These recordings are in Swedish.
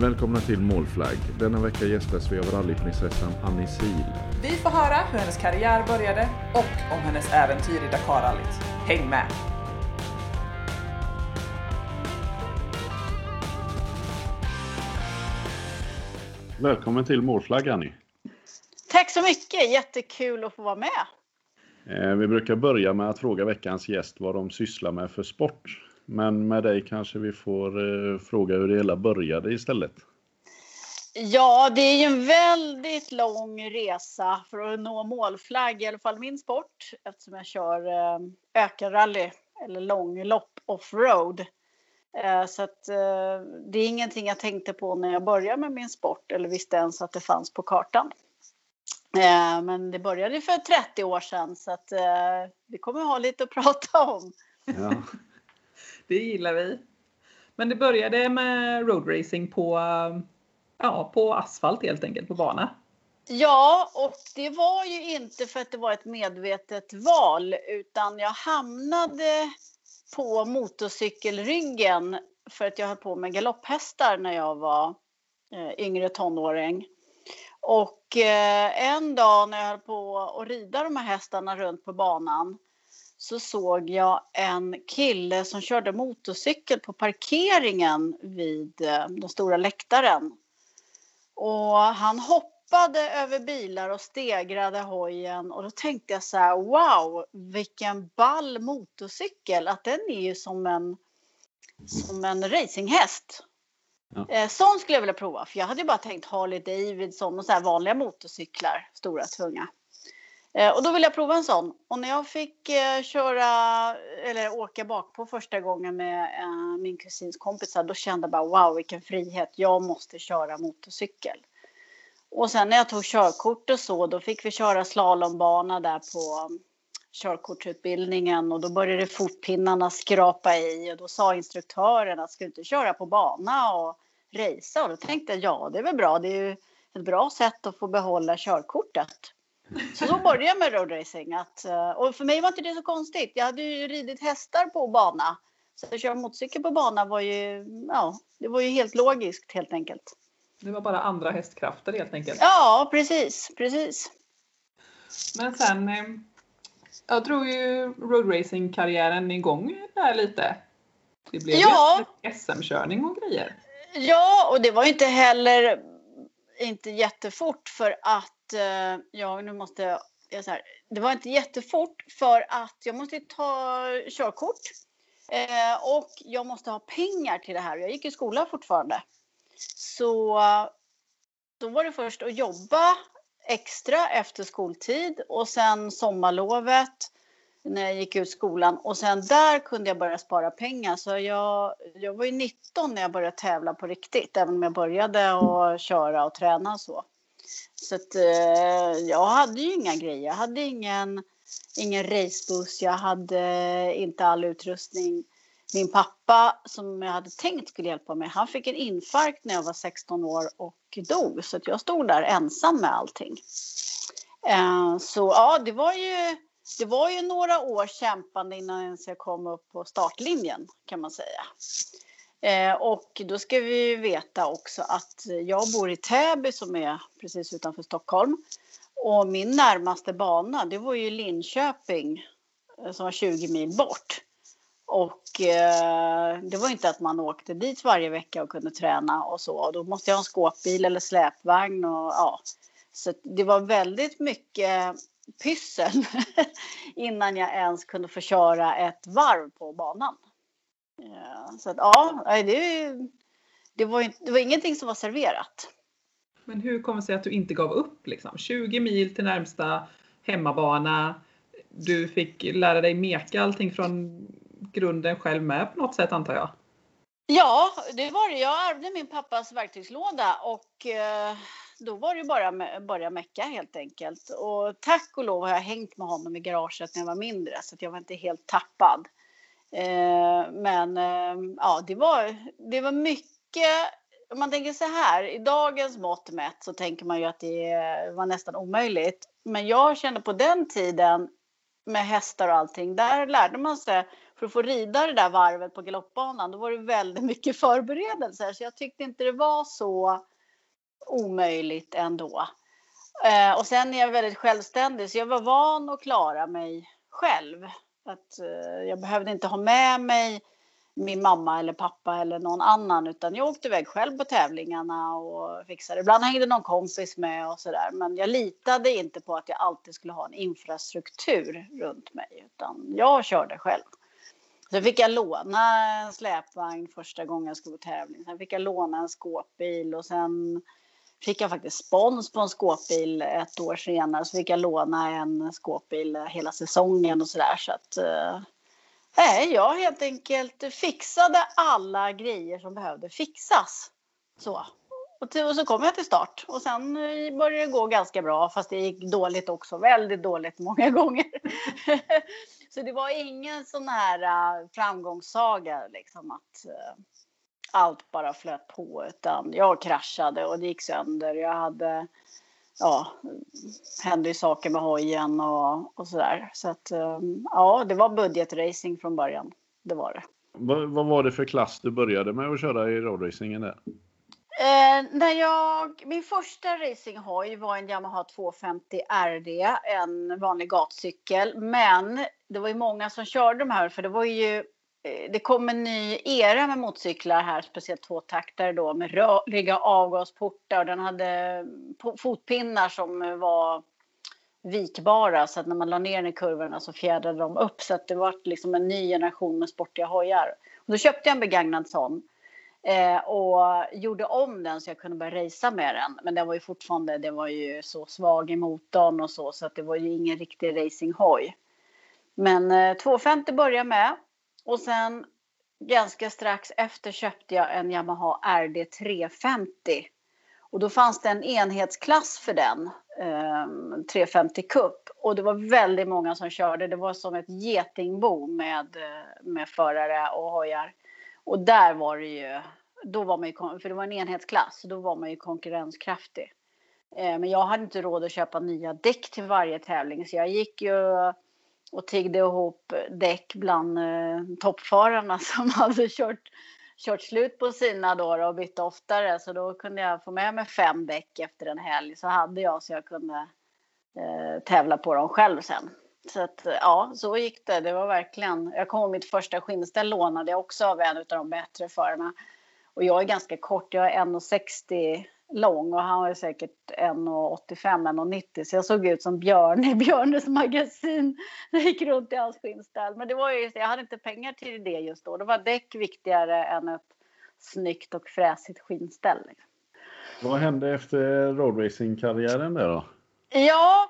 Välkomna till Målflagg. Denna vecka gästas vi av rallyprinsessan Annie Sil. Vi får höra hur hennes karriär började och om hennes äventyr i Dakarrallyt. Häng med! Välkommen till Målflagg Annie. Tack så mycket! Jättekul att få vara med. Eh, vi brukar börja med att fråga veckans gäst vad de sysslar med för sport. Men med dig kanske vi får eh, fråga hur det hela började istället. Ja, det är ju en väldigt lång resa för att nå målflagg, i alla fall min sport, eftersom jag kör eh, ökenrally eller långlopp offroad. Eh, så att det är ingenting jag tänkte på när jag började med min sport eller visste ens att det fanns på kartan. Men det började för 30 år sedan så att vi kommer ha lite att prata om. Ja. Det gillar vi. Men det började med roadracing på, ja, på asfalt helt enkelt, på bana. Ja, och det var ju inte för att det var ett medvetet val utan jag hamnade på motorcykelryggen för att jag höll på med galopphästar när jag var eh, yngre tonåring. Och eh, en dag när jag höll på att rida de här hästarna runt på banan så såg jag en kille som körde motorcykel på parkeringen vid eh, den stora läktaren. Och han hoppade över bilar och stegrade hojen och då tänkte jag så här, wow, vilken ball motorcykel, att den är ju som en, som en racinghäst. Ja. Eh, Sån skulle jag vilja prova, för jag hade ju bara tänkt Harley Davidson och så här vanliga motorcyklar, stora tunga. Eh, och då ville jag prova en sån. Och när jag fick eh, köra, eller åka bak på första gången med eh, min kusins kompisar, då kände jag bara wow vilken frihet, jag måste köra motorcykel. Och sen när jag tog körkort och så, då fick vi köra slalombana där på mm, körkortsutbildningen och då började fotpinnarna skrapa i och då sa instruktören att ska du inte köra på bana och racea? Och då tänkte jag ja, det är väl bra, det är ju ett bra sätt att få behålla körkortet. Så då började jag med roadracing. Att, eh, och för mig var inte det så konstigt. Jag hade ju ridit hästar på bana. Så att köra motorcykel på bana var ju, ja, det var ju helt logiskt helt enkelt. Det var bara andra hästkrafter helt enkelt. Ja, precis, precis. Men sen, eh, jag drog ju roadracing-karriären igång där lite. Det blev Ja. ju SM-körning och grejer. Ja, och det var ju inte heller inte jättefort för att, eh, ja nu måste jag, så här, det var inte jättefort för att jag måste ta körkort eh, och jag måste ha pengar till det här. Jag gick i skola fortfarande. Så då var det först att jobba extra efter skoltid och sen sommarlovet när jag gick ut skolan och sen där kunde jag börja spara pengar. Så jag, jag var ju 19 när jag började tävla på riktigt, även om jag började och köra och träna och så. Så att, eh, jag hade ju inga grejer. Jag hade ingen, ingen racebuss, jag hade inte all utrustning. Min pappa som jag hade tänkt skulle hjälpa mig, han fick en infarkt när jag var 16 år och dog. Så att jag stod där ensam med allting. Eh, Så ja, det var ju det var ju några år kämpande innan ens jag kom upp på startlinjen kan man säga. Eh, och då ska vi ju veta också att jag bor i Täby som är precis utanför Stockholm. Och min närmaste bana det var ju Linköping eh, som var 20 mil bort. Och eh, det var inte att man åkte dit varje vecka och kunde träna och så. Och då måste jag ha en skåpbil eller släpvagn och ja. Så det var väldigt mycket pyssel innan jag ens kunde få köra ett varv på banan. Ja, så att ja, det, det, var, ju- det var ingenting som var serverat. Men hur kommer det sig att du inte gav upp? Liksom? 20 mil till närmsta hemmabana. Du fick lära dig meka allting från grunden själv med på något sätt antar jag. Ja, det var det. Jag ärvde min pappas verktygslåda och eh, då var det bara att börja mecka helt enkelt. Och tack och lov har jag hängt med honom i garaget när jag var mindre så att jag var inte helt tappad. Eh, men eh, ja, det var, det var mycket. Om man tänker så här, i dagens mått mätt så tänker man ju att det var nästan omöjligt. Men jag kände på den tiden med hästar och allting, där lärde man sig för att få rida det där varvet på galoppbanan, då var det väldigt mycket förberedelser. Så jag tyckte inte det var så omöjligt ändå. Eh, och sen är jag väldigt självständig, så jag var van att klara mig själv. Att, eh, jag behövde inte ha med mig min mamma eller pappa eller någon annan utan jag åkte iväg själv på tävlingarna och fixade. Ibland hängde någon kompis med och sådär men jag litade inte på att jag alltid skulle ha en infrastruktur runt mig utan jag körde själv. Sen fick jag låna en släpvagn första gången jag skulle på tävling. Sen fick jag låna en skåpbil och sen fick jag faktiskt spons på en skåpbil ett år senare. Så fick jag låna en skåpbil hela säsongen och sådär. Så att eh, Nej, jag helt enkelt fixade alla grejer som behövde fixas. Så. Och, till, och så kom jag till start och sen eh, började det gå ganska bra fast det gick dåligt också. Väldigt dåligt många gånger. så det var ingen sån här eh, framgångssaga liksom att uh, allt bara flöt på utan jag kraschade och det gick sönder. Jag hade ja, hände ju saker med hojen och, och sådär. Så att ehm, ja, det var budgetracing från början. Det var det. Vad, vad var det för klass du började med att köra i roadracingen där? Eh, när jag, min första racinghoj var en Yamaha 250 RD, en vanlig gatcykel. Men det var ju många som körde de här för det var ju Eh, det kom en ny era med motorcyklar här, speciellt tvåtaktare då med rörliga avgasportar och den hade mm, fotpinnar som eh, var vikbara så att när man la ner den i kurvorna så fjädrade de upp så att det var liksom en ny generation med sportiga hojar. Och då köpte jag en begagnad sån eh, och gjorde om den så jag kunde börja racea med den. Men den var ju fortfarande, den var ju så svag i motorn och så så att det var ju ingen riktig racinghoj. Men eh, 250 började med och sen ganska strax efter köpte jag en Yamaha RD 350. Och då fanns det en enhetsklass för den, eh, 350 Cup. Och det var väldigt många som körde. Det var som ett getingbo med, eh, med förare och hojar. Och där var det ju, då var man ju, för det var en enhetsklass, så då var man ju konkurrenskraftig. Eh, men jag hade inte råd att köpa nya däck till varje tävling så jag gick ju och tiggde ihop däck bland eh, toppfararna som hade kört, kört slut på sina då och bytte oftare. Så då kunde jag få med mig fem däck efter en helg. Så hade jag så jag kunde eh, tävla på dem själv sen. Så att, eh, ja, så gick det. Det var verkligen. Jag kommer ihåg mitt första skinnställ lånade jag också av en av de bättre förarna. Och jag är ganska kort. Jag är 1,60 lång och han var säkert 1,85-1,90 så jag såg ut som Björn i Björnes magasin jag gick runt i hans skinnställ. Men det var ju, jag hade inte pengar till det just då. Då var däck viktigare än ett snyggt och fräsigt skinnställ. Vad hände efter roadracing-karriären där då? Ja,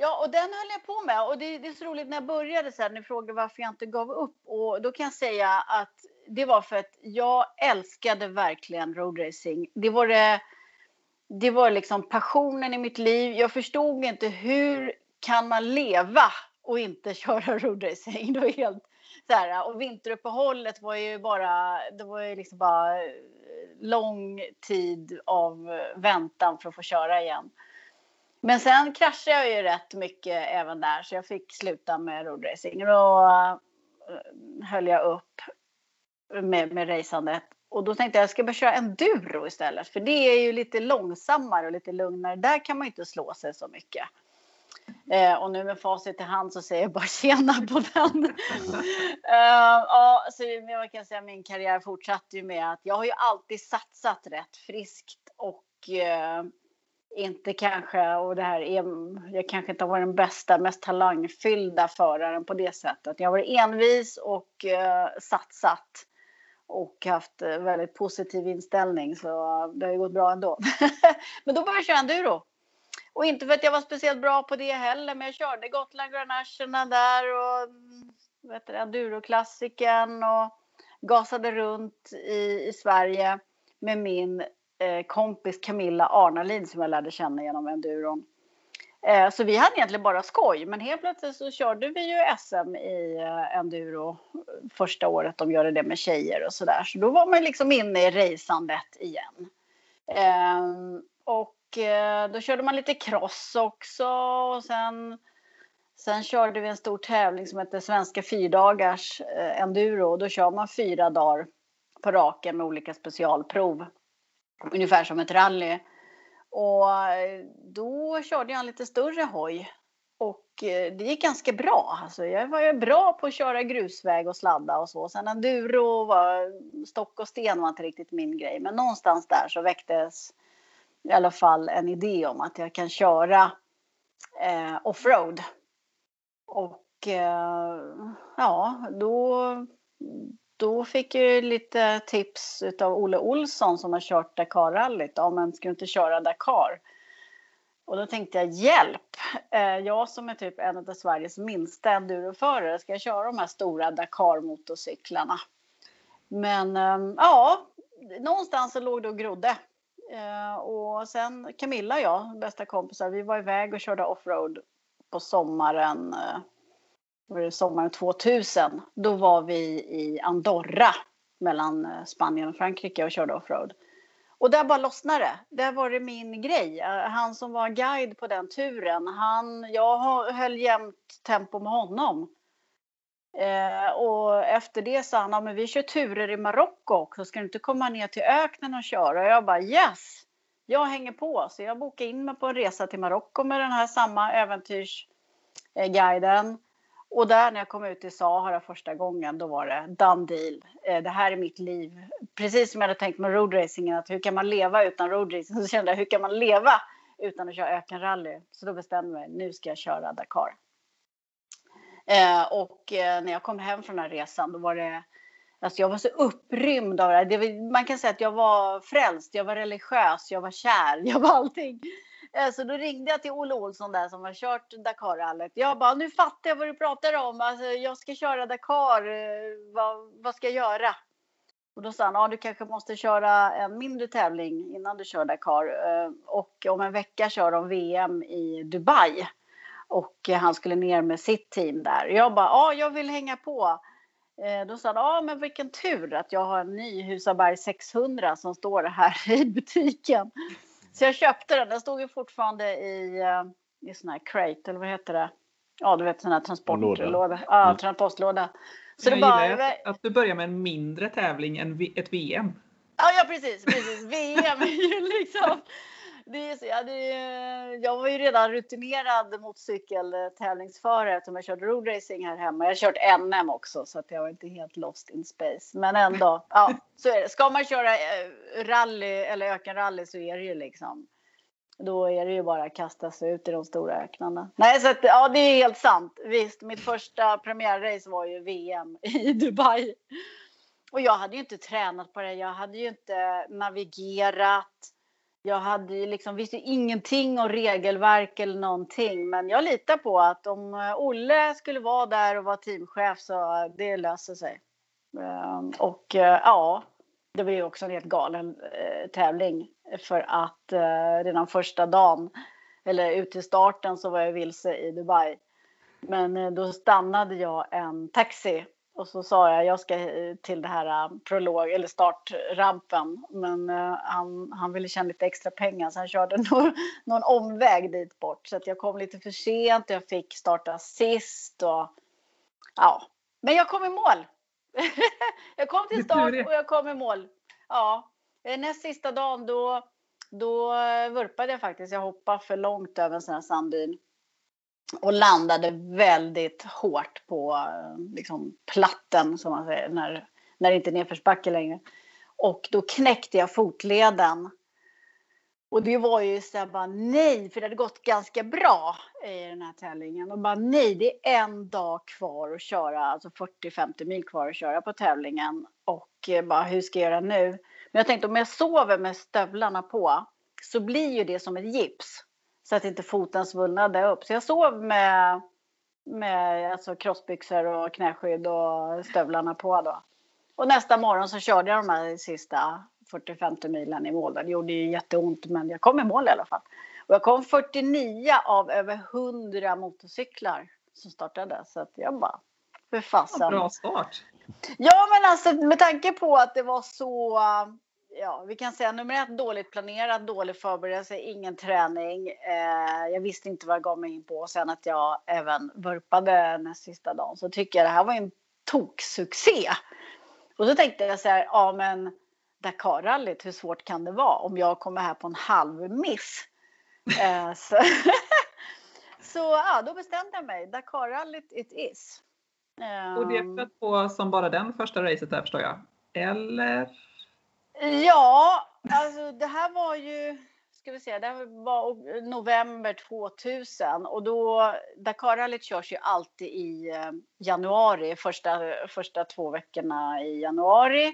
Ja, och den höll jag på med. Och det, det är så roligt när jag började så här, ni frågade varför jag inte gav upp. Och då kan jag säga att det var för att jag älskade verkligen roadracing. Det var det det var liksom passionen i mitt liv. Jag förstod inte hur kan man leva och inte köra roadracing. Det var helt så här, och vinteruppehållet var ju bara, det var ju liksom bara eh, lång tid av väntan för att få köra igen. Men sen kraschade jag ju rätt mycket även där så jag fick sluta med roadracing. Då eh, höll jag upp med, med racandet och då tänkte jag jag ska börja köra enduro istället. För det är ju lite långsammare och lite lugnare. Där kan man inte slå sig så mycket. Eh, och nu med facit i hand så säger jag bara tjena på den. eh, ja, så jag kan säga min karriär fortsatte ju med att jag har ju alltid satsat rätt friskt och eh, inte kanske, och det här är, jag kanske inte har varit den bästa, mest talangfyllda föraren på det sättet. Jag har varit envis och eh, satsat och haft eh, väldigt positiv inställning så det har ju gått bra ändå. men då började jag köra enduro. Och inte för att jag var speciellt bra på det heller men jag körde Gotland Grand National där och vet du, enduroklassikern och gasade runt i, i Sverige med min eh, kompis Camilla Arnalin som jag lärde känna genom enduron. Eh, så vi hade egentligen bara skoj, men helt plötsligt så körde vi ju SM i eh, enduro första året de gjorde det med tjejer och sådär. Så då var man liksom inne i raceandet igen. Eh, och eh, då körde man lite cross också och sen Sen körde vi en stor tävling som heter Svenska fyrdagars eh, enduro. Då kör man fyra dagar på raken med olika specialprov. Ungefär som ett rally. Och eh, då körde jag en lite större hoj. Och eh, det gick ganska bra. Alltså jag var ju bra på att köra grusväg och sladda och så. Sen enduro var stock och sten var inte riktigt min grej. Men någonstans där så väcktes i alla fall en idé om att jag kan köra eh, offroad. Och eh, ja, då, då fick jag lite tips av Olle Olsson som har kört Dakarrallyt. Ja, men ska du inte köra Dakar? Och då tänkte jag hjälp! Eh, jag som är typ en av Sveriges minsta enduroförare, ska jag köra de här stora Dakar-motorcyklarna? Men ehm, ja, någonstans så låg det och grodde. Eh, och sen Camilla och jag, bästa kompisar, vi var iväg och körde offroad på sommaren, eh, var det sommaren 2000. Då var vi i Andorra mellan eh, Spanien och Frankrike och körde offroad. Och där bara lossnade det. Där var det min grej. Eh, han som var guide på den turen, han, jag höll jämnt tempo med honom. Eh, och efter det sa han, ja, men vi kör turer i Marocko också, ska du inte komma ner till öknen och köra? Och jag bara yes, jag hänger på. Så jag bokade in mig på en resa till Marocko med den här samma äventyrsguiden. Eh, och där när jag kom ut i Sahara första gången, då var det done deal. Eh, det här är mitt liv. Precis som jag hade tänkt med roadracingen, att hur kan man leva utan roadracing? Så kände jag, hur kan man leva utan att köra ökenrally? Så då bestämde jag mig, nu ska jag köra Dakar. Eh, och eh, när jag kom hem från den här resan då var det Alltså jag var så upprymd av det, det Man kan säga att jag var frälst, jag var religiös, jag var kär, jag var allting. Eh, så då ringde jag till Olle Olsson där som har kört Dakarrallyt. Jag bara, nu fattar jag vad du pratar om. Alltså, jag ska köra Dakar. Eh, vad, vad ska jag göra? Och då sa han, ja, du kanske måste köra en mindre tävling innan du kör Dakar. Eh, och om en vecka kör de VM i Dubai. Och han skulle ner med sitt team där. Jag bara, ja, jag vill hänga på. Då sa han, ja men vilken tur att jag har en ny Husaberg 600 som står här i butiken. Så jag köpte den. Den stod ju fortfarande i, eh, i sån här crate, eller vad heter det? Ja, du vet sån här transportlåda. Ja, mm. transportlåda. Så jag det bara, gillar att, att du börjar med en mindre tävling än ett VM. Ja, ja precis, precis. VM är ju liksom det är så, ja, det, jag var ju redan rutinerad motorcykeltävlingsförare eftersom jag kört roadracing här hemma. Jag har kört NM också så att jag var inte helt lost in space. Men ändå, ja, så är det. Ska man köra eh, rally eller ökenrally så är det ju liksom då är det ju bara att kasta sig ut i de stora öknarna. Nej, så att, ja, det är helt sant. Visst, mitt första premiärrace var ju VM i Dubai. Och jag hade ju inte tränat på det. Jag hade ju inte navigerat. Jag hade ju liksom, visste ingenting om regelverk eller någonting. Men jag litar på att om eh, Olle skulle vara där och vara teamchef så det löser sig. Ehm, och eh, ja, det var ju också en helt galen eh, tävling. För att redan första dagen, eller ut till starten så var jag vilse i Dubai. Men då stannade jag en taxi och så sa jag, jag ska till det här äh, prolog eller startrampen. Men uh, han, han ville tjäna lite extra pengar så han körde någon, någon omväg dit bort. Så jag kom lite för sent och jag fick starta sist. Och, ja. Men jag kom i mål. jag kom till start och jag kom i mål. Ja. Eh, näst sista dagen då, då vurpade jag faktiskt. Jag hoppade för långt över en sån här sanddyn och landade väldigt hårt på liksom, platten, som man säger, när, när det inte är nedförsbacke längre. Och då knäckte jag fotleden. Och det var ju så här bara nej, för det hade gått ganska bra i den här tävlingen. Och bara nej, det är en dag kvar att köra, alltså 40-50 mil kvar att köra på tävlingen. Och eh, bara hur ska jag göra nu? Men jag tänkte om jag sover med stövlarna på så blir ju det som ett gips så att inte foten svullnade upp. Så jag sov med, med alltså crossbyxor och knäskydd och stövlarna på då. Och nästa morgon så körde jag de här sista 40-50 milen i mål. Det gjorde ju jätteont men jag kom i mål i alla fall. Och jag kom 49 av över 100 motorcyklar som startade. Så att jag bara, för fasen. Bra start! Ja men alltså med tanke på att det var så ja, vi kan säga nummer ett, dåligt planerat, dålig förberedelse, ingen träning. Eh, jag visste inte vad jag gav mig in på. Och sen att jag även vurpade näst sista dagen. Så tycker jag det här var en toksuccé. Och då tänkte jag så här, ja men Dakarrallyt, hur svårt kan det vara om jag kommer här på en halv miss? eh, så, så ja, då bestämde jag mig. Dakarrallyt it is. Och det flöt ehm. på som bara den första racet där förstår jag? Eller? Ja, alltså det här var ju ska vi se, det var november 2000 och då Dakarrallyt körs ju alltid i eh, januari, första, första två veckorna i januari.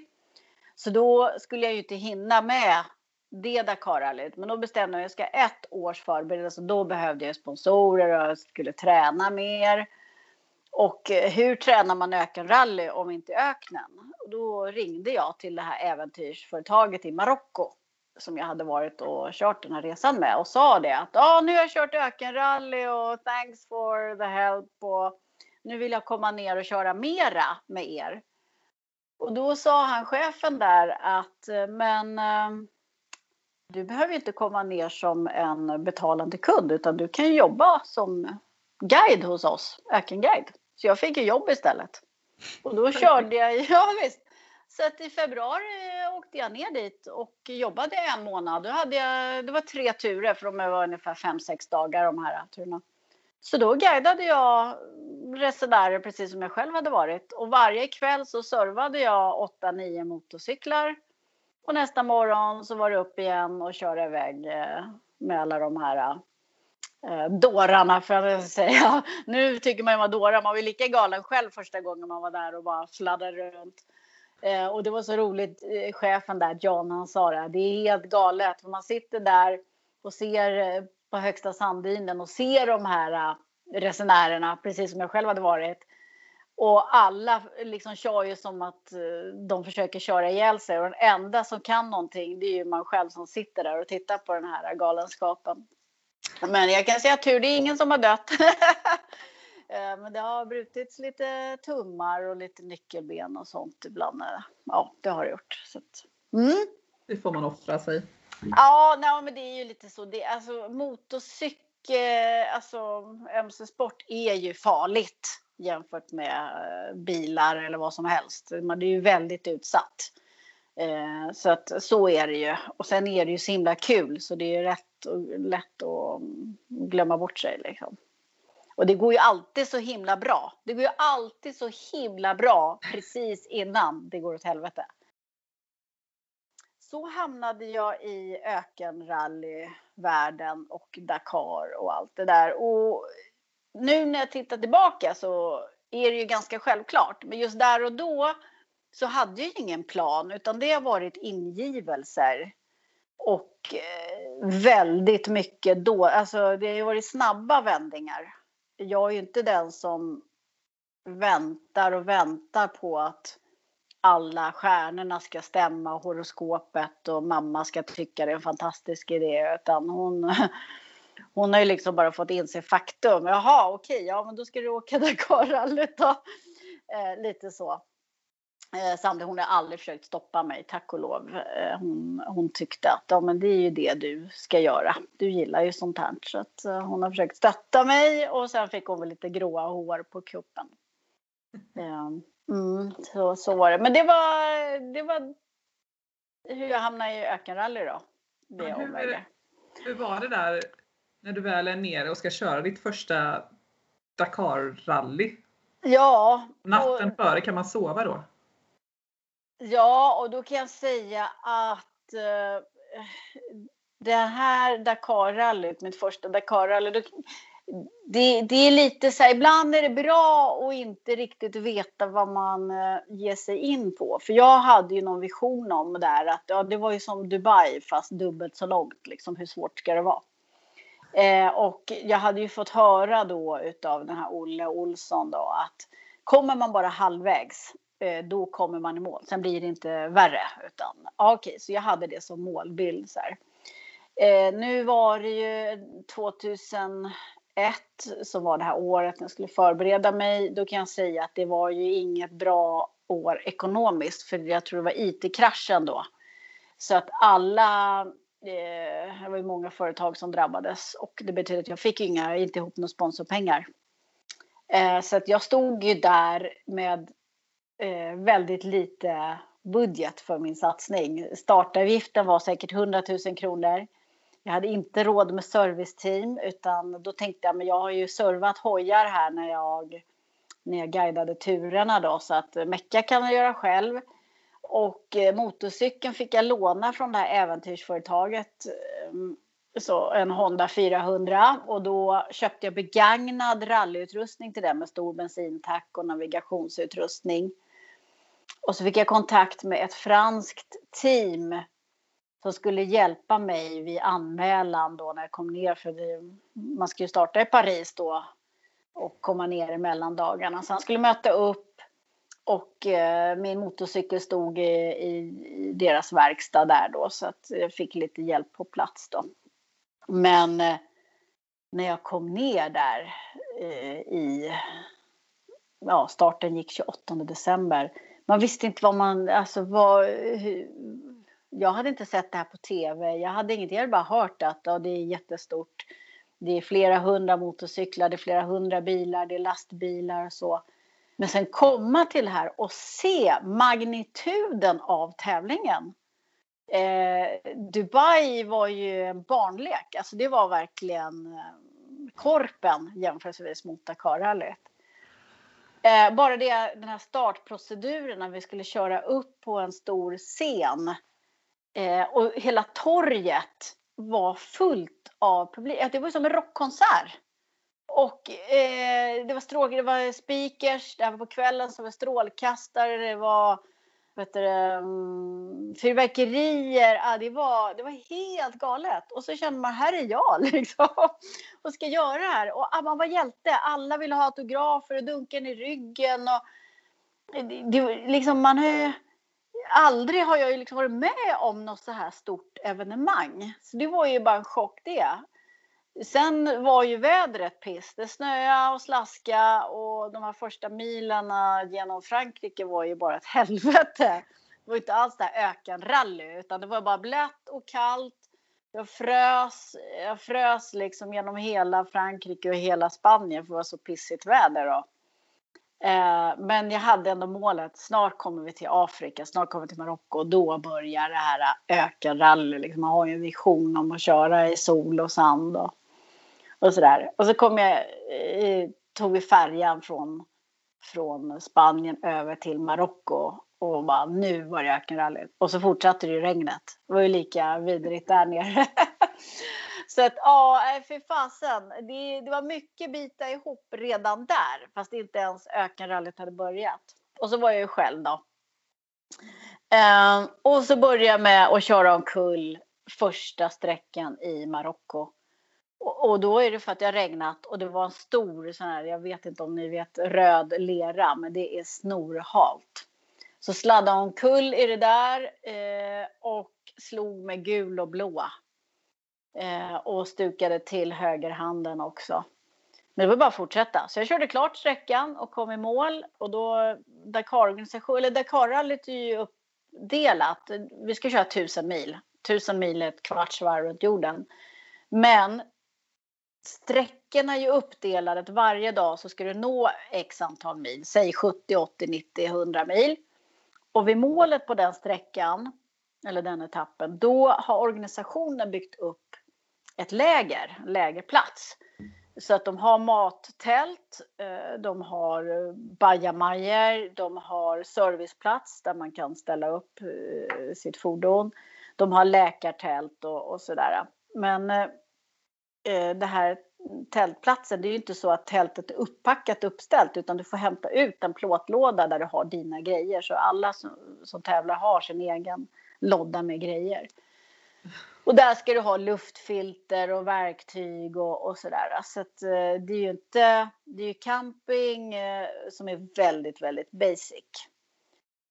Så då skulle jag ju inte hinna med det Dakarrallyt. Men då bestämde jag att jag ska ha ett års förberedelse. Då behövde jag sponsorer och jag skulle träna mer. Och eh, hur tränar man ökenrally om inte i öknen? Och då ringde jag till det här äventyrsföretaget i Marocko som jag hade varit och kört den här resan med och sa det att ah, nu har jag kört ökenrally och thanks for the help och nu vill jag komma ner och köra mera med er. Och då sa han chefen där att eh, men eh, du behöver inte komma ner som en betalande kund utan du kan jobba som guide hos oss, ökenguide. Så jag fick ju jobb istället. Och då körde jag, ja visst. Så att i februari åkte jag ner dit och jobbade en månad. Då hade jag, det var tre turer för de var ungefär fem sex dagar de här turerna. Så då guidade jag resenärer precis som jag själv hade varit. Och varje kväll så servade jag 8-9 motorcyklar. Och nästa morgon så var det upp igen och köra iväg eh, med alla de här eh, dårarna för att säga. Nu tycker man ju man var dårar. Man var ju lika galen själv första gången man var där och bara fladdrade runt. Eh, och det var så roligt, eh, chefen där, John, han sa det, det är helt galet. För man sitter där och ser eh, på högsta sanddynen och ser de här eh, resenärerna, precis som jag själv hade varit. Och alla liksom kör ju som att eh, de försöker köra ihjäl sig. Och den enda som kan någonting, det är ju man själv som sitter där och tittar på den här galenskapen. Men jag kan säga tur, det är ingen som har dött. Eh, men det har brutits lite tummar och lite nyckelben och sånt ibland. Ja, det har det gjort. Så mm. Det får man offra sig. Ja, nej, men det är ju lite så. Det, alltså, motorcykel, alltså mc-sport är ju farligt jämfört med eh, bilar eller vad som helst. Man är ju väldigt utsatt. Eh, så att så är det ju. Och sen är det ju så himla kul så det är ju rätt och lätt att glömma bort sig liksom. Och det går ju alltid så himla bra. Det går ju alltid så himla bra precis innan det går åt helvete. Så hamnade jag i ökenrallyvärlden och Dakar och allt det där. Och nu när jag tittar tillbaka så är det ju ganska självklart. Men just där och då så hade jag ingen plan utan det har varit ingivelser. Och eh, väldigt mycket då, alltså det har ju varit snabba vändningar jag är ju inte den som väntar och väntar på att alla stjärnorna ska stämma, horoskopet och mamma ska tycka det är en fantastisk idé. Utan hon, hon har ju liksom bara fått inse faktum. Jaha, okej, ja men då ska du åka Dakarrallyt då. Eh, lite så. Eh, Sandra hon har aldrig försökt stoppa mig, tack och lov. Eh, hon, hon tyckte att ja, men det är ju det du ska göra. Du gillar ju sånt här. Så att, eh, hon har försökt stötta mig och sen fick hon väl lite gråa hår på kuppen. Eh, mm, så, så var det. Men det var, det var hur jag hamnade i ökenrally då. Det ja, hur, hur var det där när du väl är nere och ska köra ditt första Dakar-rally? Ja. Natten och, före, kan man sova då? Ja, och då kan jag säga att eh, det här Dakarrallyt, mitt första Dakarrally, det, det är lite så här, ibland är det bra att inte riktigt veta vad man eh, ger sig in på. För jag hade ju någon vision om det där att ja, det var ju som Dubai fast dubbelt så långt. Liksom, hur svårt ska det vara? Eh, och jag hade ju fått höra då utav den här Olle Olsson då att kommer man bara halvvägs Eh, då kommer man i mål. Sen blir det inte värre. Utan, okej, okay, så jag hade det som målbild. Så eh, nu var det ju 2001 som var det här året när jag skulle förbereda mig. Då kan jag säga att det var ju inget bra år ekonomiskt för jag tror det var IT-kraschen då Så att alla, eh, det var ju många företag som drabbades och det betyder att jag fick inga, inte ihop några sponsorpengar. Eh, så att jag stod ju där med eh, väldigt lite budget för min satsning. Startavgiften var säkert 100 000 kronor. Jag hade inte råd med serviceteam utan då tänkte jag men jag har ju servat hojar här när jag, när jag guidade turerna då så att mecka kan jag göra själv. Och eh, motorcykeln fick jag låna från det här äventyrsföretaget. Eh, så en Honda 400 och då köpte jag begagnad rallyutrustning till den med stor bensintack och navigationsutrustning. Och så fick jag kontakt med ett franskt team som skulle hjälpa mig vid anmälan då när jag kom ner för det, man skulle ju starta i Paris då och komma ner i mellandagarna. Så han skulle möta upp och eh, min motorcykel stod i, i, i, deras verkstad där då så att jag fick lite hjälp på plats då. Men eh, när jag kom ner där eh, i, ja starten gick 28 december. Man visste inte vad man, alltså vad, hur, jag hade inte sett det här på tv. Jag hade ingenting, jag hade bara hört att ja, det är jättestort. Det är flera hundra motorcyklar, det är flera hundra bilar, det är lastbilar och så. Men sen komma till det här och se magnituden av tävlingen. Eh, Dubai var ju en barnlek, alltså det var verkligen eh, korpen jämfört med mot Dakarrallyt. Eh, bara det, den här startproceduren när vi skulle köra upp på en stor scen Eh, och hela torget var fullt av publik. Det var som en rockkonsert. Och eh, det var stråk, det var speakers, det var på kvällen så var strålkastare, det var vet du, mm, fyrverkerier. Ah, det, var, det var helt galet. Och så kände man, här är jag liksom. Och ska göra det här. Och ah, man var hjälte. Alla ville ha autografer och dunken i ryggen. Och, eh, det, det, liksom man har ju, aldrig har jag ju liksom varit med om något så här stort evenemang. Så det var ju bara en chock det. Sen var ju vädret piss. Det snöade och slaska och de här första milarna genom Frankrike var ju bara ett helvete. Det var inte alls det här ökenrally utan det var bara blött och kallt. Jag frös, jag frös liksom genom hela Frankrike och hela Spanien för det var så pissigt väder då. Eh, men jag hade ändå målet, snart kommer vi till Afrika, snart kommer vi till Marocko och då börjar det här ökenrally. Liksom, man har ju en vision om att köra i sol och sand och, och sådär. Och så kom jag, eh, tog vi färjan från, från Spanien över till Marocko och bara nu börjar ökenrallyt. Och så fortsatte det ju regnet. Det var ju lika vidrigt där nere. Så att ja, eh, fy fasen. Det, det var mycket bita ihop redan där. Fast inte ens ökenrallyt hade börjat. Och så var jag ju själv då. Ehm, och så började jag med att köra omkull första sträckan i Marocko. Och, och, då är det för att det har regnat och det var en stor sån här, jag vet inte om ni vet, röd lera, men det är snorhalt. Så sladdade omkull i det där eh, och slog med gul och blå Eh, och stukade till högerhanden också. Men det var bara att fortsätta. Så jag körde klart sträckan och kom i mål. Och då Dakar-organisation, eller Dakarrallyt är ju uppdelat. Vi ska köra tusen mil. Tusen mil är ett kvarts varv runt jorden. Men sträckorna är ju uppdelade att varje dag så ska du nå x antal mil. Säg 70, 80, 90, 100 mil. Och vid målet på den sträckan, eller den etappen, då har organisationen byggt upp ett läger, lägerplats. Så att de har mattält, eh, de har eh, bajamajor, de har serviceplats där man kan ställa upp eh, sitt fordon. De har läkartält och, och sådär. Men eh, det här tältplatsen, det är ju inte så att tältet är upppackat uppställt utan du får hämta ut en plåtlåda där du har dina grejer. Så alla som, som tävlar har sin egen låda med grejer. Och där ska du ha luftfilter och verktyg och, och sådär. Så att, eh, det är ju inte, det är camping eh, som är väldigt, väldigt basic.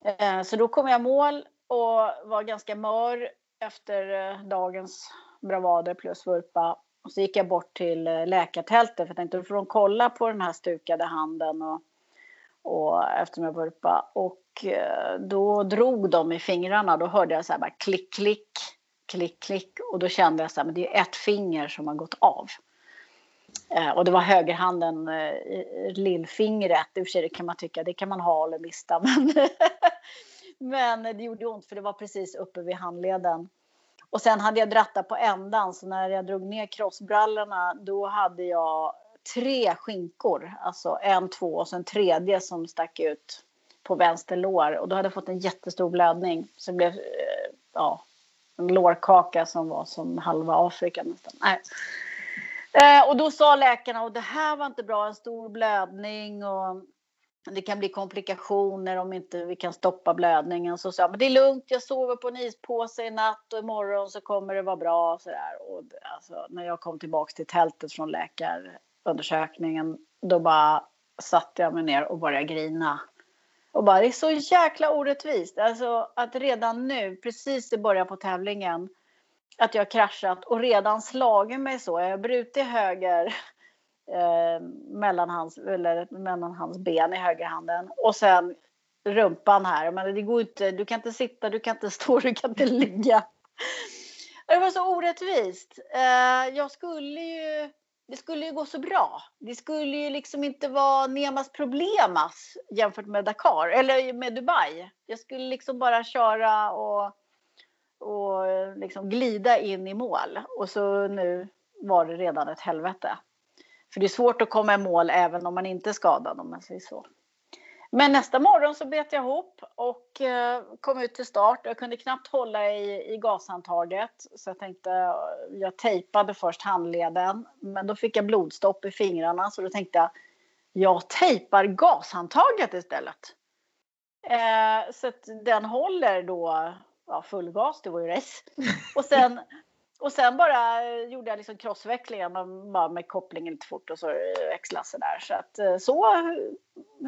Eh, så då kom jag mål och var ganska mör efter dagens bravader plus vurpa. Och så gick jag bort till eh, läkartältet för jag tänkte då får de kolla på den här stukade handen och, och, eftersom jag vurpa. Och eh, då drog de i fingrarna. Då hörde jag så här bara klick, klick, klick, klick. Och då kände jag så här, men det är ett finger som har gått av. Eh, och det var högerhanden, lillfingret. I och för sig det kan man tycka, det kan man ha eller mista. Men, men det gjorde ont för det var precis uppe vid handleden. Och sen hade jag dratta på ändan så när jag drog ner crossbrallorna då hade jag tre skinkor. Alltså en, två och sen tredje som stack ut på vänster lår. Och då hade jag fått en jättestor blödning. Så det blev eh, ja, en lårkaka som var som halva Afrika nästan. Nej. Eh, och då sa läkarna, och det här var inte bra, en stor blödning och det kan bli komplikationer om inte vi kan stoppa blödningen. Så sa jag, men det är lugnt, jag sover på en ispåse i natt och imorgon så kommer det vara bra. Så där. Och alltså, när jag kom tillbaka till tältet från läkarundersökningen, då bara satte jag mig ner och började grina. Och bara, det är så jäkla orättvist. Alltså att redan nu, precis i början på tävlingen, att jag har kraschat och redan slagit mig så. Jag har brutit höger eh, mellan, hans, eller mellan hans ben i högerhanden och sen rumpan här. Men det går inte, du kan inte sitta, du kan inte stå, du kan inte ligga. Det var så orättvist. Eh, jag skulle ju, det skulle ju gå så bra. Det skulle ju liksom inte vara Nemas problemas jämfört med Dakar eller med Dubai. Jag skulle liksom bara köra och och liksom glida in i mål. Och så nu var det redan ett helvete. För det är svårt att komma i mål även om man inte är skadad om man säger så. Men nästa morgon så bet jag ihop och eh, kom ut till start. Jag kunde knappt hålla i, i gashandtaget så jag tänkte eh, jag tejpade först handleden men då fick jag blodstopp i fingrarna så då tänkte jag jag tejpar gashandtaget istället. Eh, så att den håller då ja, full gas, det var ju race. Och sen, och sen bara eh, gjorde jag liksom crossväxlingen med kopplingen lite fort och så eh, växlade så där. Så att eh, så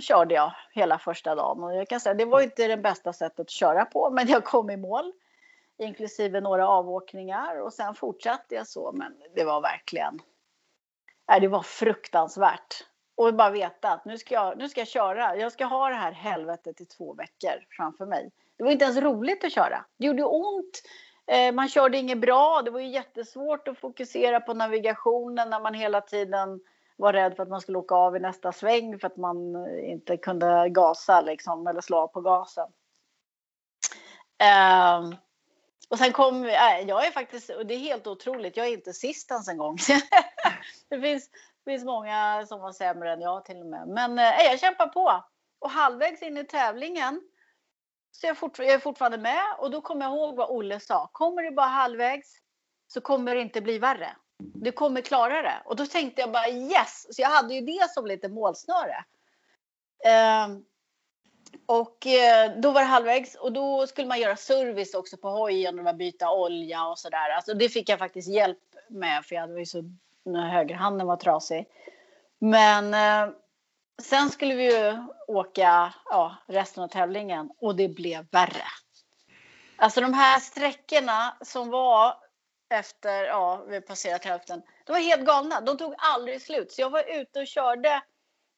körde jag hela första dagen och jag kan säga det var inte det bästa sättet att köra på men jag kom i mål inklusive några avåkningar och sen fortsatte jag så men det var verkligen Nej, det var fruktansvärt. Och bara veta att nu ska, jag, nu ska jag köra. Jag ska ha det här helvetet i två veckor framför mig. Det var inte ens roligt att köra. Det gjorde ont. Eh, man körde inget bra. Det var ju jättesvårt att fokusera på navigationen när man hela tiden var rädd för att man skulle åka av i nästa sväng för att man eh, inte kunde gasa liksom, eller slå på gasen. Uh, och sen kom, äh, jag är faktiskt, och det är helt otroligt, jag är inte sist ens en gång. det finns, finns många som var sämre än jag till och med. Men äh, jag kämpar på. Och halvvägs in i tävlingen så jag, fort, jag är fortfarande med och då kommer jag ihåg vad Olle sa. Kommer du bara halvvägs så kommer det inte bli värre. Du kommer klara det. Och då tänkte jag bara yes! Så jag hade ju det som lite målsnöre. Eh, och eh, då var det halvvägs och då skulle man göra service också på hojen och byta olja och sådär. Alltså det fick jag faktiskt hjälp med för jag hade ju så högerhanden var trasig. Men eh, Sen skulle vi ju åka ja, resten av tävlingen och det blev värre. Alltså de här sträckorna som var efter, ja, vi passerat hälften. De var helt galna. De tog aldrig slut. Så jag var ute och körde.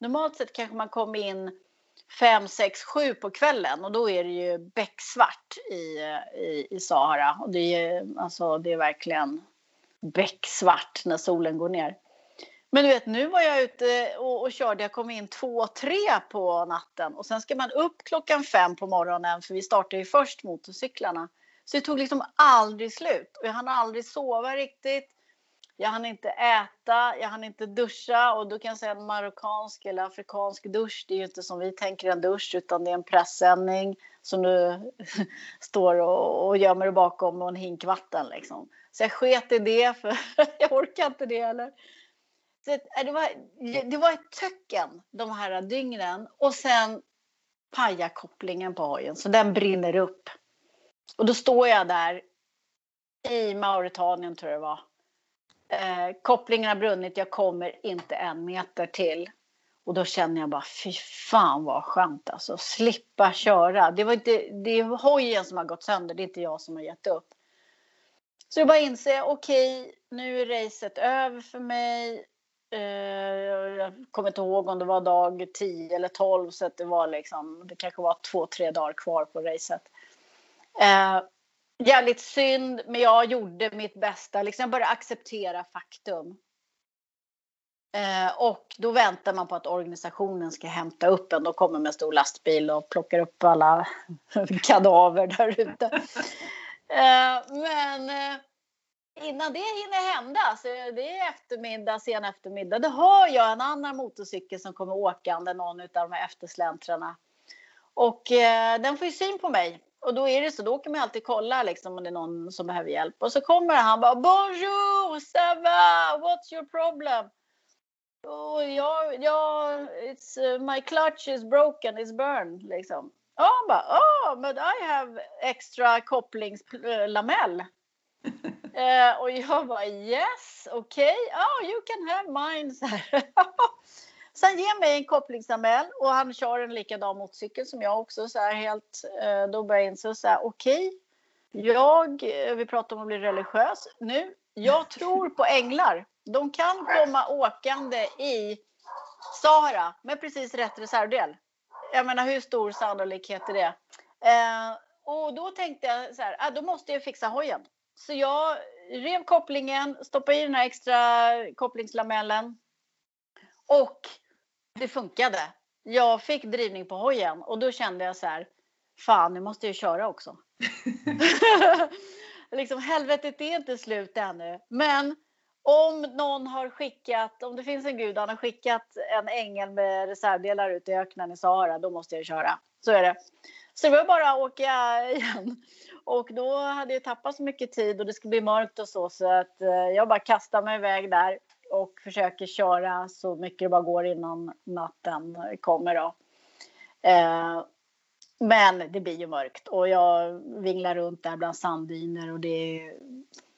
Normalt sett kanske man kom in 5, 6, 7 på kvällen och då är det ju becksvart i, i, i Sahara. Och det är, alltså, det är verkligen becksvart när solen går ner. Men du vet, nu var jag ute och, och körde. Jag kom in två, tre på natten och sen ska man upp klockan fem på morgonen för vi startar ju först motorcyklarna. Så det tog liksom aldrig slut och jag hann aldrig sova riktigt. Jag hann inte äta, jag hann inte duscha och du kan säga en marockansk eller afrikansk dusch. Det är ju inte som vi tänker en dusch utan det är en pressändning som du står och, och gömmer dig bakom och en hink vatten liksom. Så jag sket i det för jag orkar inte det heller. Äh, det, var, det var ett töcken de här dygnen och sen pajar kopplingen på hojen så den brinner upp. Och då står jag där i Mauritanien tror jag det var. Eh, kopplingen har brunnit, jag kommer inte en meter till. Och då känner jag bara, fy fan vad skönt alltså, slippa köra. Det, var inte, det är hojen som har gått sönder, det är inte jag som har gett upp. Så jag bara inser, okej, okay, nu är racet över för mig. Eh, kommer inte ihåg om det var dag 10 eller 12 så att det var liksom, det kanske var två, tre dagar kvar på racet. Eh, jävligt synd, men jag gjorde mitt bästa. Liksom jag började acceptera faktum. Eh, och då väntar man på att organisationen ska hämta upp en. De kommer med en stor lastbil och plockar upp alla kadaver där ute. Eh, men eh, innan det hinner hända, så det är eftermiddag, sen eftermiddag, då hör jag en annan motorcykel som kommer åkande, någon av de här eftersläntrarna. Och eh, den får ju syn på mig. Och då är det så, då åker man alltid kolla liksom, om det är någon som behöver hjälp. Och så kommer han bara Bonjour, ça va? What's your problem? Oh, ja, ja, it's, uh, my clutch is broken, it's burned. Liksom. Ja, han bara, oh, but I have extra kopplingslamell. Eh, och jag bara, yes, okej, okay. oh, you can have mine. Så här. Sen ger mig en kopplingsanmälan och han kör en likadan motorcykel som jag också. Så här helt, eh, då börjar jag inse så här, okej, okay, jag, eh, vi pratar om att bli religiös nu. Jag tror på änglar. De kan komma åkande i Sahara med precis rätt reservdel. Jag menar hur stor sannolikhet är det? Eh, och då tänkte jag så här, ah, då måste jag fixa hojen. Så jag rev kopplingen, stoppade i den här extra kopplingslamellen. Och det funkade. Jag fick drivning på hojen och då kände jag så här, fan nu måste jag köra också. liksom helvetet är inte slut ännu. Men om någon har skickat, om det finns en gud, han har skickat en ängel med reservdelar ut i öknen i Sahara, då måste jag köra. Så är det. Så det var bara att åka igen. Och då hade jag tappat så mycket tid och det skulle bli mörkt och så, så att eh, jag bara kastar mig iväg där och försöker köra så mycket det bara går innan natten kommer då. Eh, men det blir ju mörkt och jag vinglar runt där bland sanddyner och det är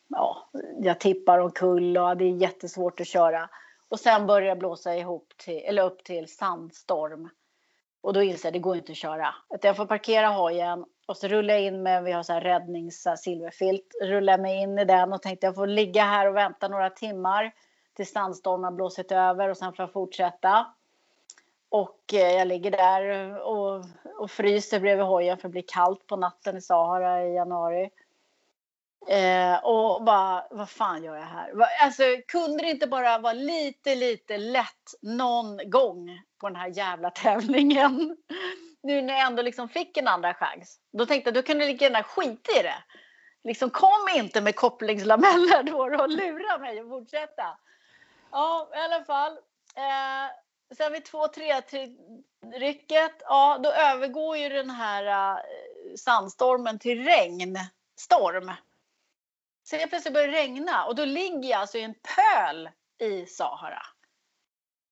ja, jag tippar omkull och det är jättesvårt att köra. Och sen börjar det blåsa ihop till, eller upp till sandstorm. Och då inser jag att det går inte att köra. Att jag får parkera hojen och så rullar jag in med, vi har så här räddnings silverfilt, rullar mig in i den och tänkte jag får ligga här och vänta några timmar tills sandstormen har blåsit över och sen får jag fortsätta. Och eh, jag ligger där och, och fryser bredvid hojen för det blir kallt på natten i Sahara i januari. Eh, och bara, vad fan gör jag här? Alltså, kunde det inte bara vara lite, lite lätt någon gång på den här jävla tävlingen? Nu när jag ändå liksom fick en andra chans. Då tänkte jag, då kan du lika gärna skita i det. Liksom kom inte med kopplingslameller då och lura mig att fortsätta. Ja, i alla fall. Eh, sen vid två, tre rycket, ja då övergår ju den här eh, sandstormen till regnstorm. Sen helt plötsligt börjar det regna och då ligger jag alltså i en pöl i Sahara.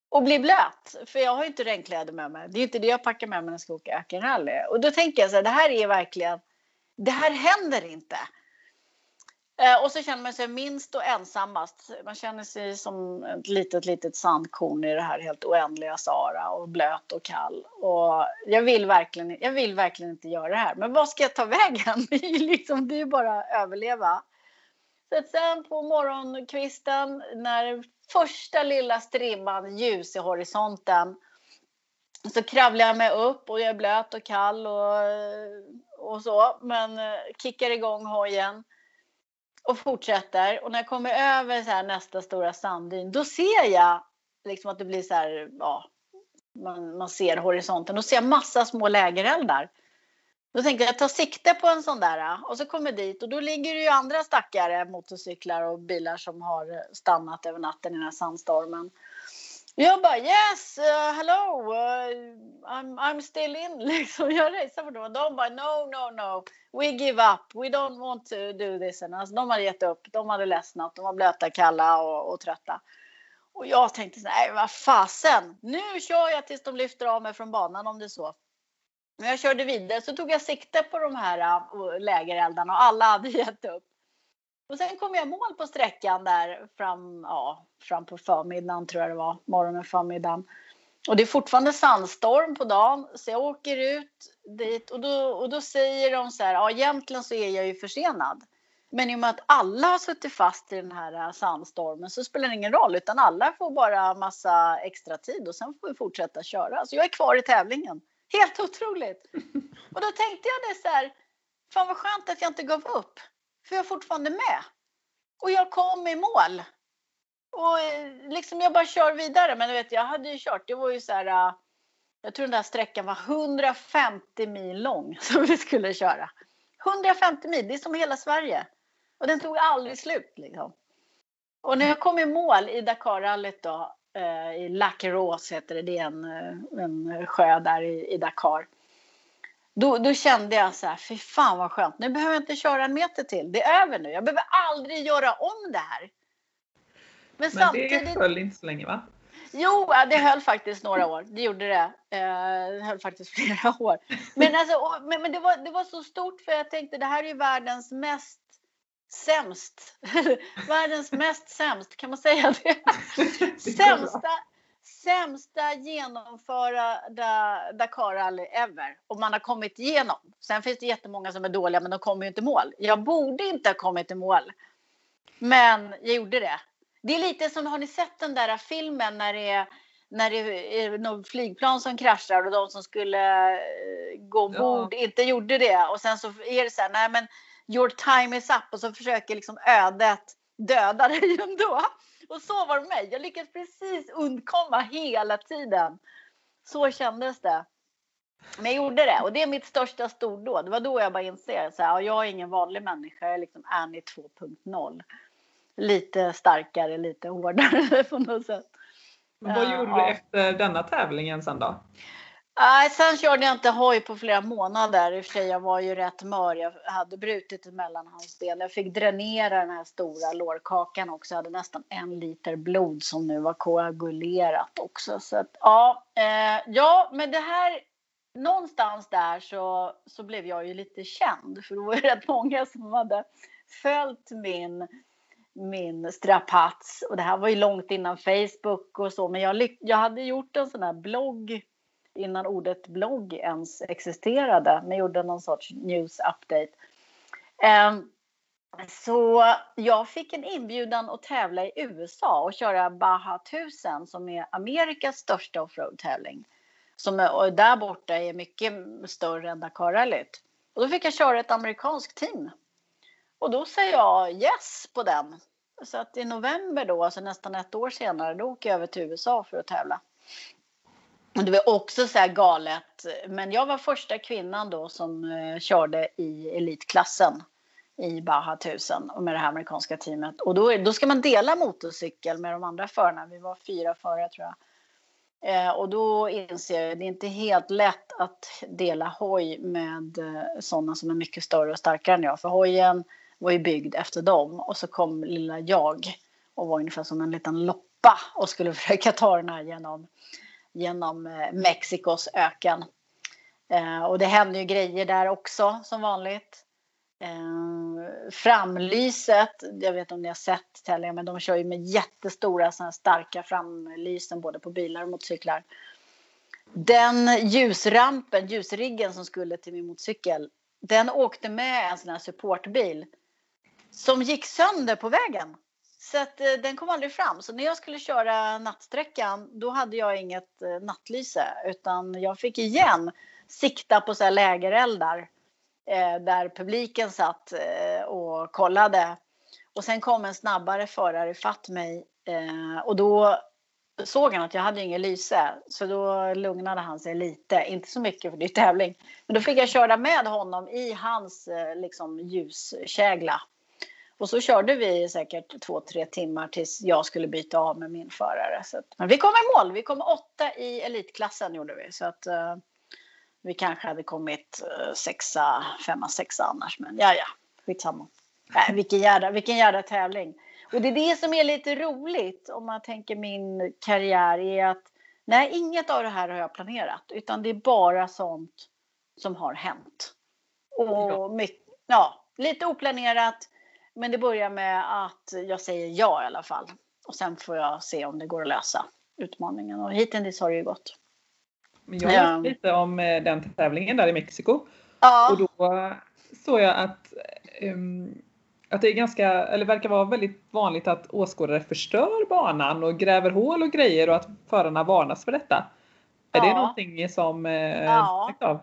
Och bli blöt, för jag har ju inte regnkläder med mig. Det är inte det jag packar med mig när jag ska åka ökenrally. Och då tänker jag så här, det här är verkligen, det här händer inte. Eh, och så känner man sig minst och ensammast. Man känner sig som ett litet, litet sandkorn i det här helt oändliga Sara, och blöt och kall. Och jag vill verkligen, jag vill verkligen inte göra det här. Men vad ska jag ta vägen? Det är ju liksom, det är bara att överleva. Så att sen på morgonkvisten när första lilla strimman ljus i horisonten så kravlar jag mig upp och jag är blöt och kall och, och så. Men eh, kickar igång hojen och fortsätter. Och när jag kommer över så här nästa stora sanddyn då ser jag liksom att det blir så här, ja, man, man ser horisonten. Då ser jag massa små lägereldar. Då tänkte jag ta sikte på en sån där och så kommer dit och då ligger det ju andra stackare motorcyklar och bilar som har stannat över natten i den här sandstormen. Jag bara yes, uh, hello, uh, I'm, I'm still in liksom. Jag racear för dem och de bara no, no, no, we give up, we don't want to do this. Alltså, de hade gett upp, de hade ledsnat, de var blöta, kalla och, och trötta. Och jag tänkte nej vad fasen, nu kör jag tills de lyfter av mig från banan om det är så. När jag körde vidare så tog jag sikte på de här äh, lägereldarna och alla hade gett upp. Och sen kom jag mål på sträckan där fram, ja, fram på förmiddagen tror jag det var, morgonen förmiddagen. Och det är fortfarande sandstorm på dagen så jag åker ut dit och då, och då säger de så här, ja egentligen så är jag ju försenad. Men i och med att alla har suttit fast i den här äh, sandstormen så spelar det ingen roll utan alla får bara massa extra tid och sen får vi fortsätta köra. Så jag är kvar i tävlingen. Helt otroligt! Och då tänkte jag det så här, fan vad skönt att jag inte gav upp. För jag är fortfarande med. Och jag kom i mål. Och eh, liksom jag bara kör vidare. Men du vet, jag hade ju kört, det var ju så här, eh, jag tror den där sträckan var 150 mil lång som vi skulle köra. 150 mil, det är som hela Sverige. Och den tog aldrig slut liksom. Och när jag kom i mål i Dakarrallyt då, i Lackeros heter det, det är en, eh, en sjö där i, i Dakar. Då, då, kände jag så här, fy fan vad skönt, nu behöver jag inte köra en meter till. Det är över nu, jag behöver aldrig göra om det här. Men, Men samtidigt... det höll inte så länge va? Jo, det höll faktiskt några år. Det gjorde det. Eh, det höll faktiskt flera år. Men, alltså, men det, var, det var så stort för jag tänkte det här är ju världens mest sämst. världens mest sämst, kan man säga det? sämsta, sämsta genomförda Dakar-rally ever. Och man har kommit igenom. Sen finns det jättemånga som är dåliga men de kommer ju inte i mål. Jag borde inte ha kommit i mål. Men jag gjorde det. Det är lite som, har ni sett den där filmen när det är när det är något flygplan som kraschar och de som skulle eh, gå ombord ja. inte gjorde det. Och sen så är det så här, nej men your time is up och så försöker liksom ödet döda dig ändå. Och så var det med mig. Jag lyckades precis undkomma hela tiden. Så kändes det. Men jag gjorde det och det är mitt största stordåd. Det var då jag bara inser att jag är ingen vanlig människa. Jag är liksom Annie 2.0 lite starkare, lite hårdare på något sätt. Vad gjorde du efter denna tävlingen sen då? Nej, sen körde jag inte hoj på flera månader. I och för sig, jag var ju rätt mör. Jag hade brutit ett mellanhandsben. Jag fick dränera den här stora lårkakan också. Jag hade nästan en liter blod som nu var koagulerat också. Så att, ja, eh, ja, men det här någonstans där så, så blev jag ju lite känd. För det var ju rätt många som hade följt min min strapats. Och det här var ju långt innan Facebook och så. Men jag, jag hade gjort en sån här blogg innan ordet blogg ens existerade. Men gjorde någon sorts news update. Ehm, så jag fick en inbjudan att tävla i USA och köra Baja 1000 som är Amerikas största offroad-tävling. Som är, där borta är mycket större än Dakarrallyt. Och då fick jag köra ett amerikanskt team. Och då säger jag yes på den. Så att i november då, alltså nästan ett år senare, då åker jag över till USA för att tävla. Och det var också så här galet. Men jag var första kvinnan då som eh, körde i elitklassen i Baja 1000 och med det här amerikanska teamet. Och då, då ska man dela motorcykel med de andra förarna. Vi var fyra förare tror jag. Eh, och då inser jag att det är inte helt lätt att dela hoj med eh, sådana som är mycket större och starkare än jag. För hojen var ju byggd efter dem och så kom lilla jag och var ungefär som en liten loppa och skulle försöka ta den här genom, genom eh, Mexikos öken. Eh, och det händer ju grejer där också som vanligt. Eh, framlyset, jag vet inte om ni har sett Telia, men de kör ju med jättestora såna starka framlysen både på bilar och motorcyklar. Den ljusrampen, ljusriggen som skulle till min motorcykel, den åkte med en sån här supportbil som gick sönder på vägen. Så att, eh, den kom aldrig fram. Så när jag skulle köra nattsträckan då hade jag inget eh, nattlyse utan jag fick igen sikta på så här lägereldar eh, där publiken satt eh, och kollade. Och sen kom en snabbare förare fatt mig eh, och då såg han att jag hade inget lyse så då lugnade han sig lite, inte så mycket för det är tävling. Men då fick jag köra med honom i hans eh, liksom, ljuskägla och så körde vi säkert två, tre timmar tills jag skulle byta av med min förare. Så att, men vi kom i mål. Vi kom åtta i elitklassen gjorde vi. Så att uh, vi kanske hade kommit uh, sexa, femma, sexa annars. Men ja, ja, skitsamma. Äh, vilken, jävla, vilken jävla tävling. Och det är det som är lite roligt om man tänker min karriär är att nej, inget av det här har jag planerat utan det är bara sånt som har hänt. Och mycket, ja, lite oplanerat men det börjar med att jag säger ja i alla fall. Och sen får jag se om det går att lösa utmaningen. Och hittills har det ju gått. Men jag har ja. lite om eh, den tävlingen där i Mexiko. Ja. Och då såg jag att um, att det är ganska, eller verkar vara väldigt vanligt att åskådare förstör banan och gräver hål och grejer och att förarna varnas för detta. Är det någonting som eh, ja. av?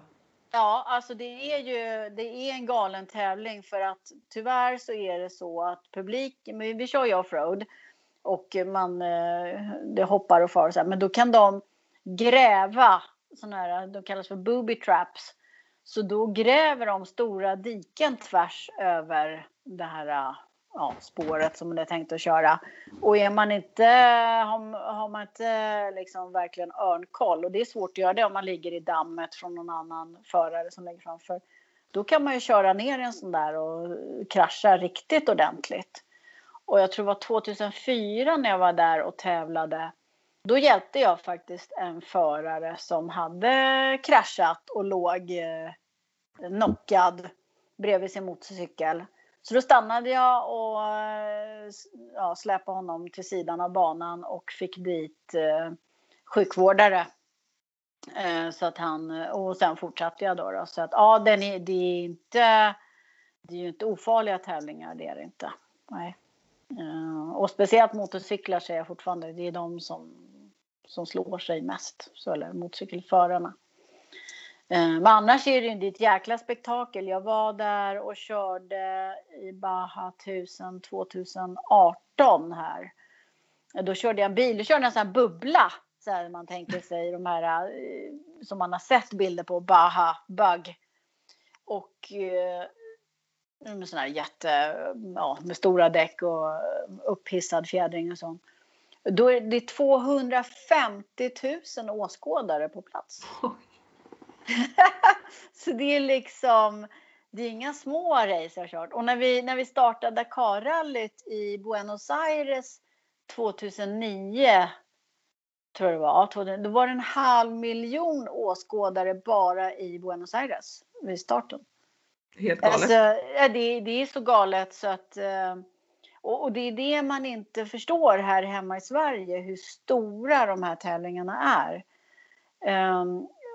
Ja, alltså det är ju det är en galen tävling för att tyvärr så är det så att publik, vi kör ju offroad och man eh, det hoppar och far och så här, men då kan de gräva sådana här, de kallas för booby traps. Så då gräver de stora diken tvärs över det här ja, spåret som man är tänkt att köra. Och är man inte, har, har man inte liksom verkligen örnkoll och det är svårt att göra det om man ligger i dammet från någon annan förare som ligger framför. Då kan man ju köra ner en sån där och krascha riktigt ordentligt. Och jag tror det var 2004 när jag var där och tävlade. Då hjälpte jag faktiskt en förare som hade kraschat och låg eh, knockad bredvid sin motorcykel. Så då stannade jag och eh, ja, släpade honom till sidan av banan och fick dit eh, sjukvårdare. Eh, så att han, eh, och sen fortsatte jag då. då så att ja, den är, det är inte det är ju inte ofarliga tävlingar, det är det inte. Nej. Eh, och speciellt motorcyklar säger jag fortfarande, det är de som, som slår sig mest. Så, eller motorcykelförarna. Eh, men annars är det ju ett jäkla spektakel. Jag var där och körde i Baha 1000 2018 här. Eh, då körde jag en bil, då körde jag en sån här bubbla. Så här man tänker sig de här eh, som man har sett bilder på, Baha Bug. Och med sån här jätte, ja, med stora däck och upphissad fjädring och sånt. Då är det 250 000 åskådare på plats. så det är liksom, det är inga små race jag kört. Och när vi, när vi startade Dakar-rallyt i Buenos Aires 2009, tror jag det var, då var det en halv miljon åskådare bara i Buenos Aires vid starten. Helt galet. Alltså, det, det är så galet så att eh, och, och, det är det man inte förstår här hemma i Sverige, hur stora de här tävlingarna är.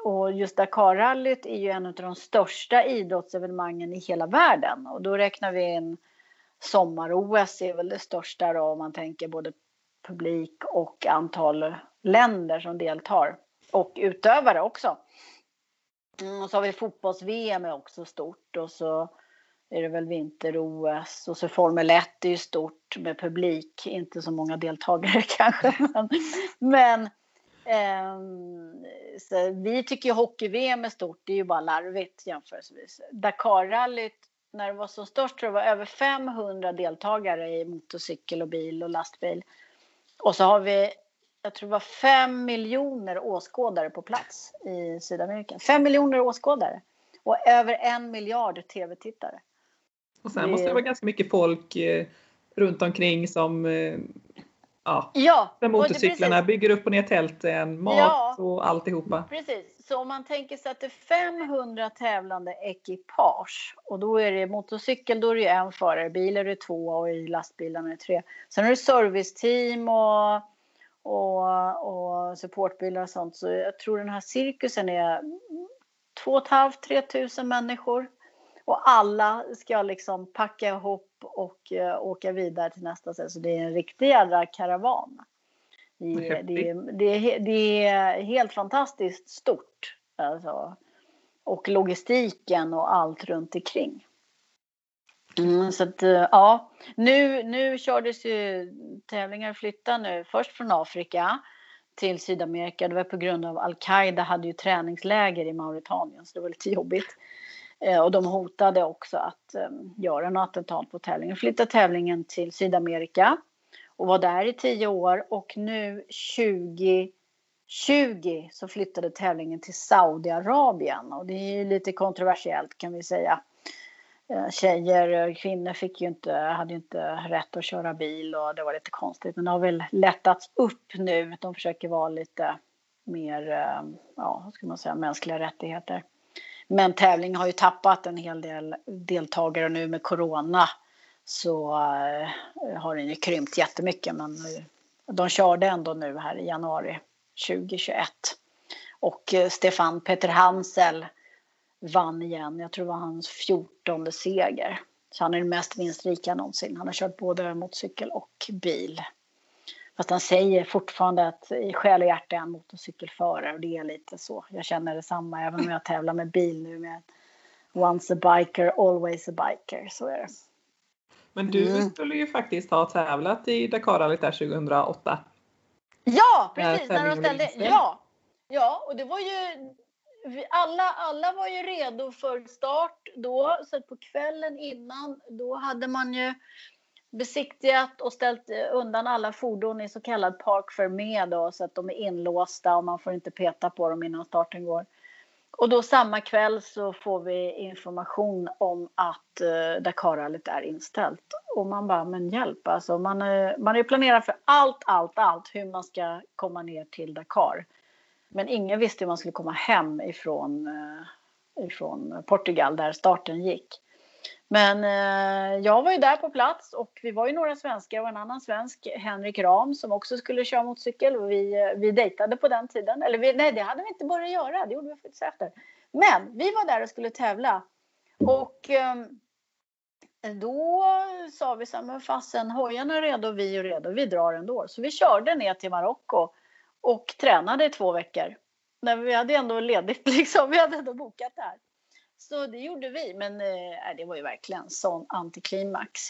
Och just Dakarrallyt är ju en av de största idrottsevenemangen i hela världen. Och då räknar vi in sommar-OS är väl det största då om man tänker både publik och antal länder som deltar. Och utövare också. Mm, och så har vi fotbolls-VM är också stort och så är det väl vinter-OS och så Formel 1 är ju stort med publik, inte så många deltagare kanske. Men, men Um, vi tycker ju hockey-VM är stort, det är ju bara larvigt jämförelsevis. Dakarrallyt, när det var som störst, tror jag var över 500 deltagare i motorcykel och bil och lastbil. Och så har vi, jag tror det var 5 miljoner åskådare på plats i Sydamerika. 5 miljoner åskådare och över en miljard tv-tittare. Och sen det... måste det vara ganska mycket folk eh, runt omkring som eh, ja, ja med motorcyklarna, bygger upp och ner tälten, mat ja, och alltihopa. Precis, så om man tänker sig att det är 500 tävlande ekipage och då är det motorcykel, då är det en förare, bil är det två och i lastbilarna är det tre. Sen är det serviceteam och, och, och supportbilar och sånt. Så jag tror den här cirkusen är 2 500-3 tusen människor. Och alla ska liksom packa ihop och uh, åka vidare till nästa ställe. Så det är en riktig jädra karavan. Det, det, det, det, det är helt fantastiskt stort. Alltså. Och logistiken och allt runt omkring. Mm, så att, uh, ja, nu, nu kördes ju tävlingar flytta nu. Först från Afrika till Sydamerika. Det var på grund av Al-Qaida hade ju träningsläger i Mauritanien så det var lite jobbigt. Eh, och de hotade också att ehm, göra något attentat på tävlingen. Flyttade tävlingen till Sydamerika och var där i tio år och nu 2020 så flyttade tävlingen till Saudiarabien och det är ju lite kontroversiellt kan vi säga. Eh, tjejer tjejer, kvinnor fick ju inte, hade ju inte rätt att köra bil och det var lite konstigt men det har väl lättats upp nu. De försöker vara lite mer, ja, vad ska man säga, mänskliga rättigheter. Men tävlingen har ju tappat en hel del deltagare nu med corona så eh, har den ju krympt jättemycket men eh, de körde ändå nu här i januari 2021. Och eh, Stefan Peter Hansel vann igen. Jag tror det var hans fjortonde seger. Så han är den mest vinstrika någonsin. Han har kört både motorcykel och bil. Fast han säger fortfarande att i själ och hjärta är han motorcykelförare och det är lite så. Jag känner detsamma även om jag tävlar med bil nu med Once a biker, always a biker. Så är det. Men du mm. skulle ju faktiskt ha tävlat i Dakarrallyt där 2008. Ja, precis. När de ställde, ja, ja, och det var ju alla, alla var ju redo för start då, så på kvällen innan då hade man ju besiktigat och ställt undan alla fordon i så kallad park för med då, så att de är inlåsta och man får inte peta på dem innan starten går. Och då samma kväll så får vi information om att eh, Dakarrallyt är inställt. Och man bara, men hjälp alltså. Man, eh, man är planerat för allt, allt, allt hur man ska komma ner till Dakar. Men ingen visste hur man skulle komma hem ifrån, eh, ifrån Portugal där starten gick. Men eh, jag var ju där på plats och vi var ju några svenskar och en annan svensk, Henrik Ram, som också skulle köra motorcykel. Och vi, eh, vi dejtade på den tiden. Eller vi, nej, det hade vi inte börjat göra. Det gjorde vi faktiskt efter. Men vi var där och skulle tävla. Och eh, då sa vi så här, men fasen, hojarna är redo, vi är redo, vi drar ändå. Så vi körde ner till Marocko och tränade i två veckor. Men vi hade ändå ledigt liksom, vi hade ändå bokat det här. Så det gjorde vi, men eh, äh, det var ju verkligen sån antiklimax.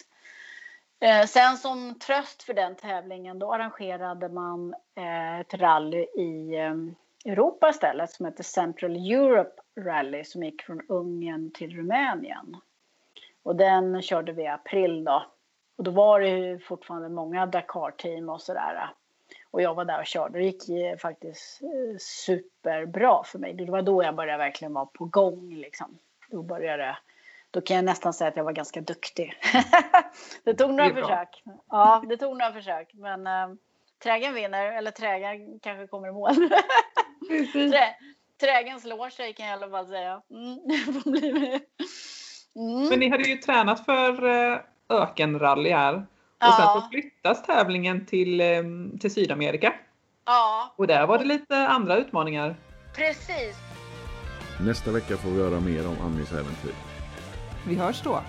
Eh, sen som tröst för den tävlingen då arrangerade man eh, ett rally i eh, Europa istället som heter Central Europe Rally som gick från Ungern till Rumänien. Och den körde vi i april då. Och då var det ju fortfarande många Dakar-team och sådär. Och jag var där och körde. Det gick faktiskt eh, superbra för mig. Det var då jag började verkligen vara på gång. Liksom. Då började då kan jag nästan säga att jag var ganska duktig. det tog några det försök. Ja, det tog några försök. Men äh, trägen vinner, eller trägen kanske kommer i mål. Trä, trägen slår sig kan jag i alla fall säga. Mm, mm. Men ni hade ju tränat för eh, ökenrally här. Och ja. sen så flyttas tävlingen till, ehm, till Sydamerika. Ja. Och där var det lite andra utmaningar. Precis. Nästa vecka får vi höra mer om Annis äventyr. Vi hörs då.